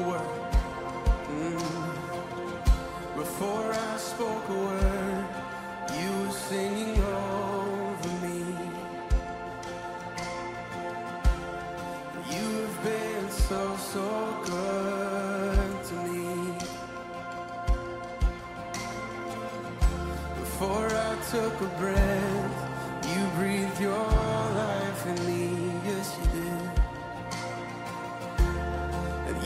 a word. Mm. Before I spoke a word, you were singing over me. You have been so, so good to me. Before I took a breath, you breathed your life in me. Yes, you did.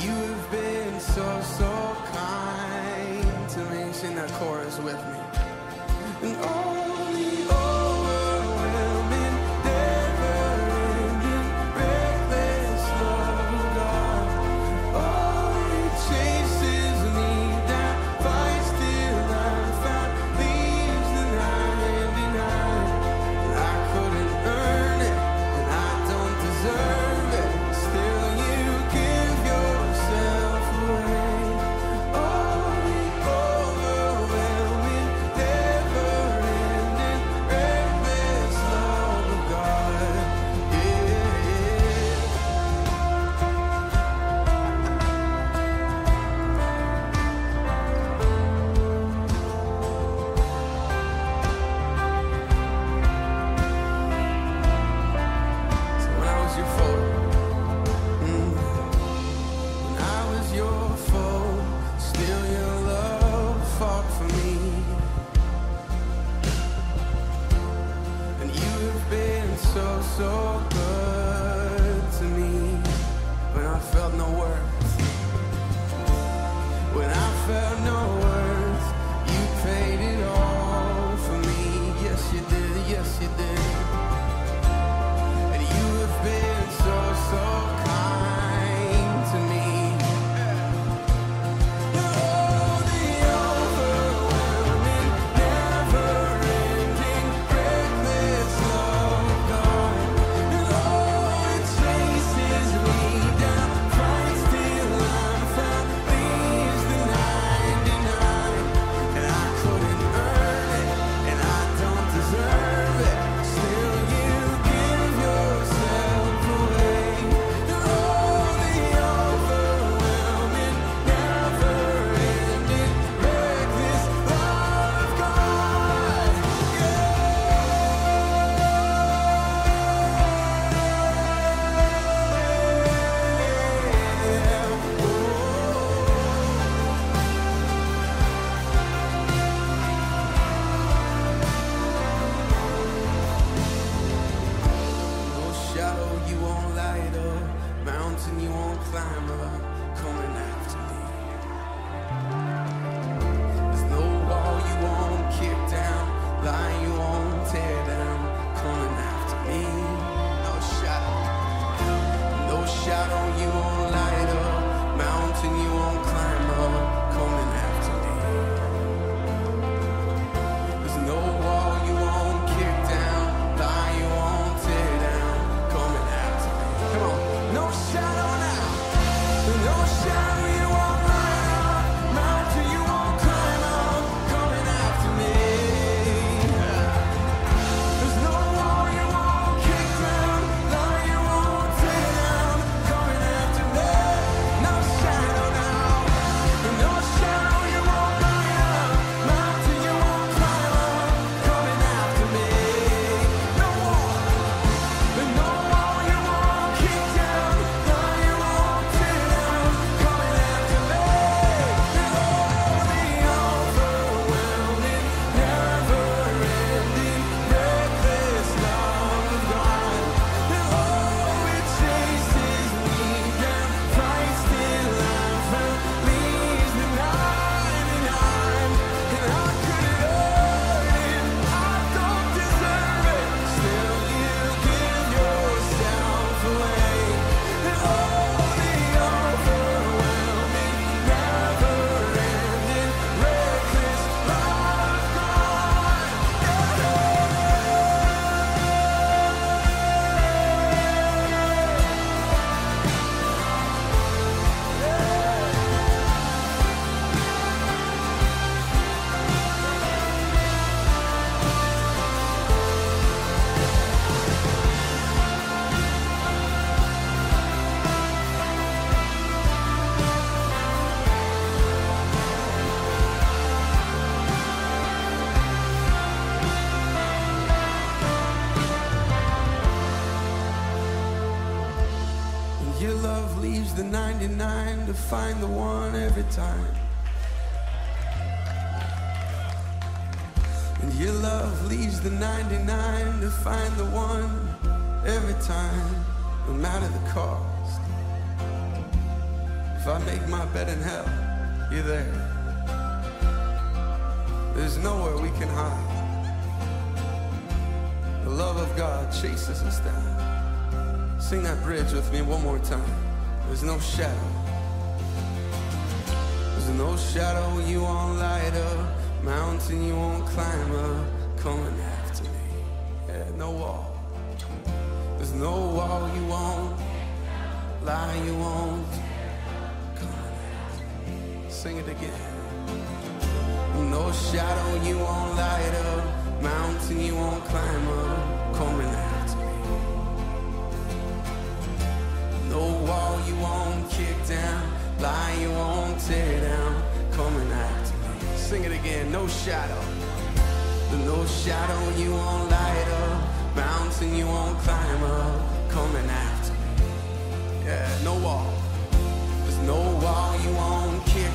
And you have been so, so kind to me. Sing that chorus with me. Felt no worth. When I felt no worth, you paid it all for me. Yes, you did. Yes, you did. Love leaves the 99 to find the one every time. And your love leaves the 99 to find the one every time, no matter the cost. If I make my bed in hell, you're there. There's nowhere we can hide. The love of God chases us down. Sing that bridge with me one more time. There's no shadow. There's no shadow you won't light up, mountain you won't climb up, coming after me. Yeah, no wall. There's no wall you won't, lie you won't, coming after me. Sing it again. No shadow you won't light up, mountain you won't climb up, coming after kick down, lie you won't tear down, coming after me. Sing it again, no shadow. No shadow you won't light up, mountain you won't climb up, coming after me. Yeah, no wall. There's no wall you won't kick